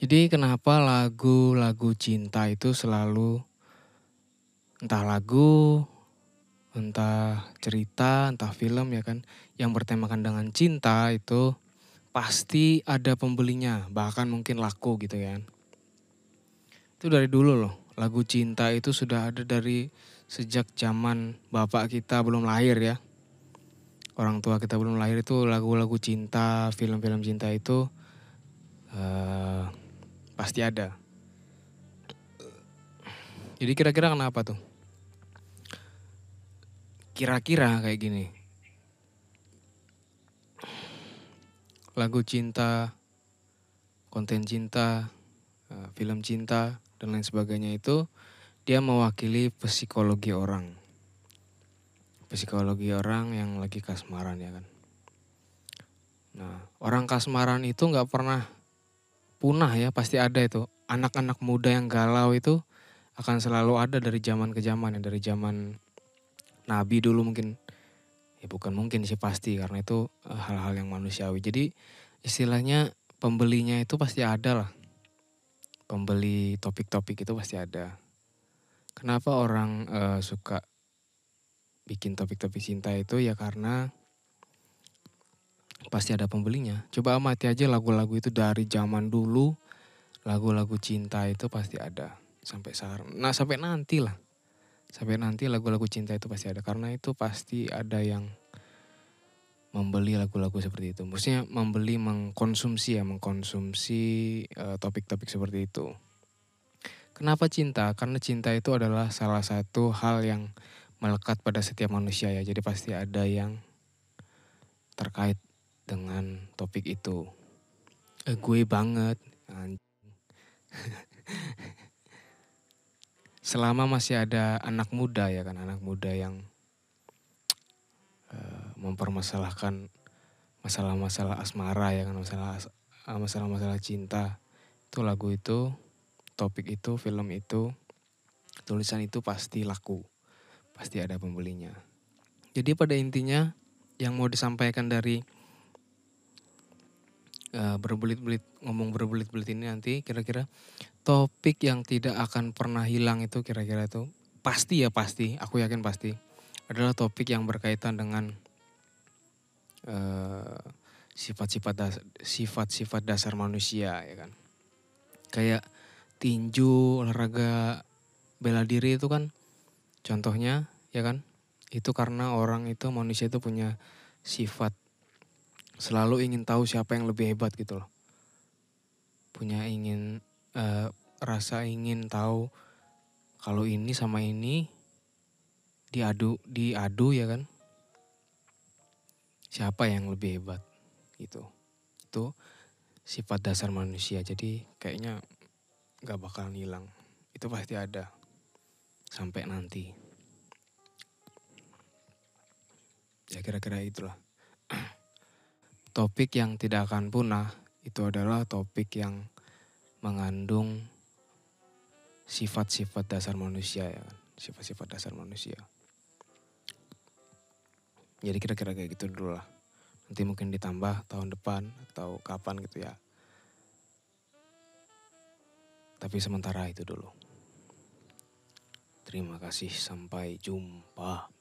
Jadi kenapa lagu-lagu cinta itu selalu entah lagu, entah cerita, entah film ya kan, yang bertemakan dengan cinta itu pasti ada pembelinya, bahkan mungkin laku gitu kan. Itu dari dulu loh, lagu cinta itu sudah ada dari sejak zaman bapak kita belum lahir ya. Orang tua kita belum lahir itu lagu-lagu cinta, film-film cinta itu pasti ada. Jadi kira-kira kenapa tuh? Kira-kira kayak gini. Lagu cinta, konten cinta, eh, film cinta, dan lain sebagainya itu dia mewakili psikologi orang. Psikologi orang yang lagi kasmaran ya kan. Nah, orang kasmaran itu nggak pernah punah ya pasti ada itu. Anak-anak muda yang galau itu akan selalu ada dari zaman ke zaman ya dari zaman nabi dulu mungkin. Ya bukan mungkin sih pasti karena itu eh, hal-hal yang manusiawi. Jadi istilahnya pembelinya itu pasti ada lah. Pembeli topik-topik itu pasti ada. Kenapa orang uh, suka bikin topik-topik cinta itu? Ya karena pasti ada pembelinya. Coba amati aja lagu-lagu itu dari zaman dulu, lagu-lagu cinta itu pasti ada sampai sekarang. Nah sampai nanti lah, sampai nanti lagu-lagu cinta itu pasti ada karena itu pasti ada yang membeli lagu-lagu seperti itu. Maksudnya membeli, mengkonsumsi ya, mengkonsumsi uh, topik-topik seperti itu. Kenapa cinta? Karena cinta itu adalah salah satu hal yang melekat pada setiap manusia ya. Jadi pasti ada yang terkait dengan topik itu. Eh, gue banget. Selama masih ada anak muda ya kan, anak muda yang uh, mempermasalahkan masalah-masalah asmara ya kan, masalah masalah-masalah cinta. Itu lagu itu, topik itu, film itu, tulisan itu pasti laku. Pasti ada pembelinya. Jadi pada intinya yang mau disampaikan dari uh, berbelit-belit ngomong berbelit-belit ini nanti kira-kira topik yang tidak akan pernah hilang itu kira-kira itu pasti ya pasti. Aku yakin pasti. Adalah topik yang berkaitan dengan uh, sifat-sifat dasar, sifat-sifat dasar manusia ya kan. Kayak tinju olahraga bela diri itu kan contohnya ya kan. Itu karena orang itu manusia itu punya sifat selalu ingin tahu siapa yang lebih hebat gitu loh. Punya ingin uh, rasa ingin tahu kalau ini sama ini diadu diadu ya kan. Siapa yang lebih hebat gitu. Itu sifat dasar manusia. Jadi kayaknya gak bakalan hilang. Itu pasti ada sampai nanti. Ya kira-kira itulah topik yang tidak akan punah itu adalah topik yang mengandung sifat-sifat dasar manusia ya kan, sifat-sifat dasar manusia. Jadi kira-kira kayak gitu dulu lah. Nanti mungkin ditambah tahun depan atau kapan gitu ya. Tapi sementara itu dulu. Terima kasih, sampai jumpa.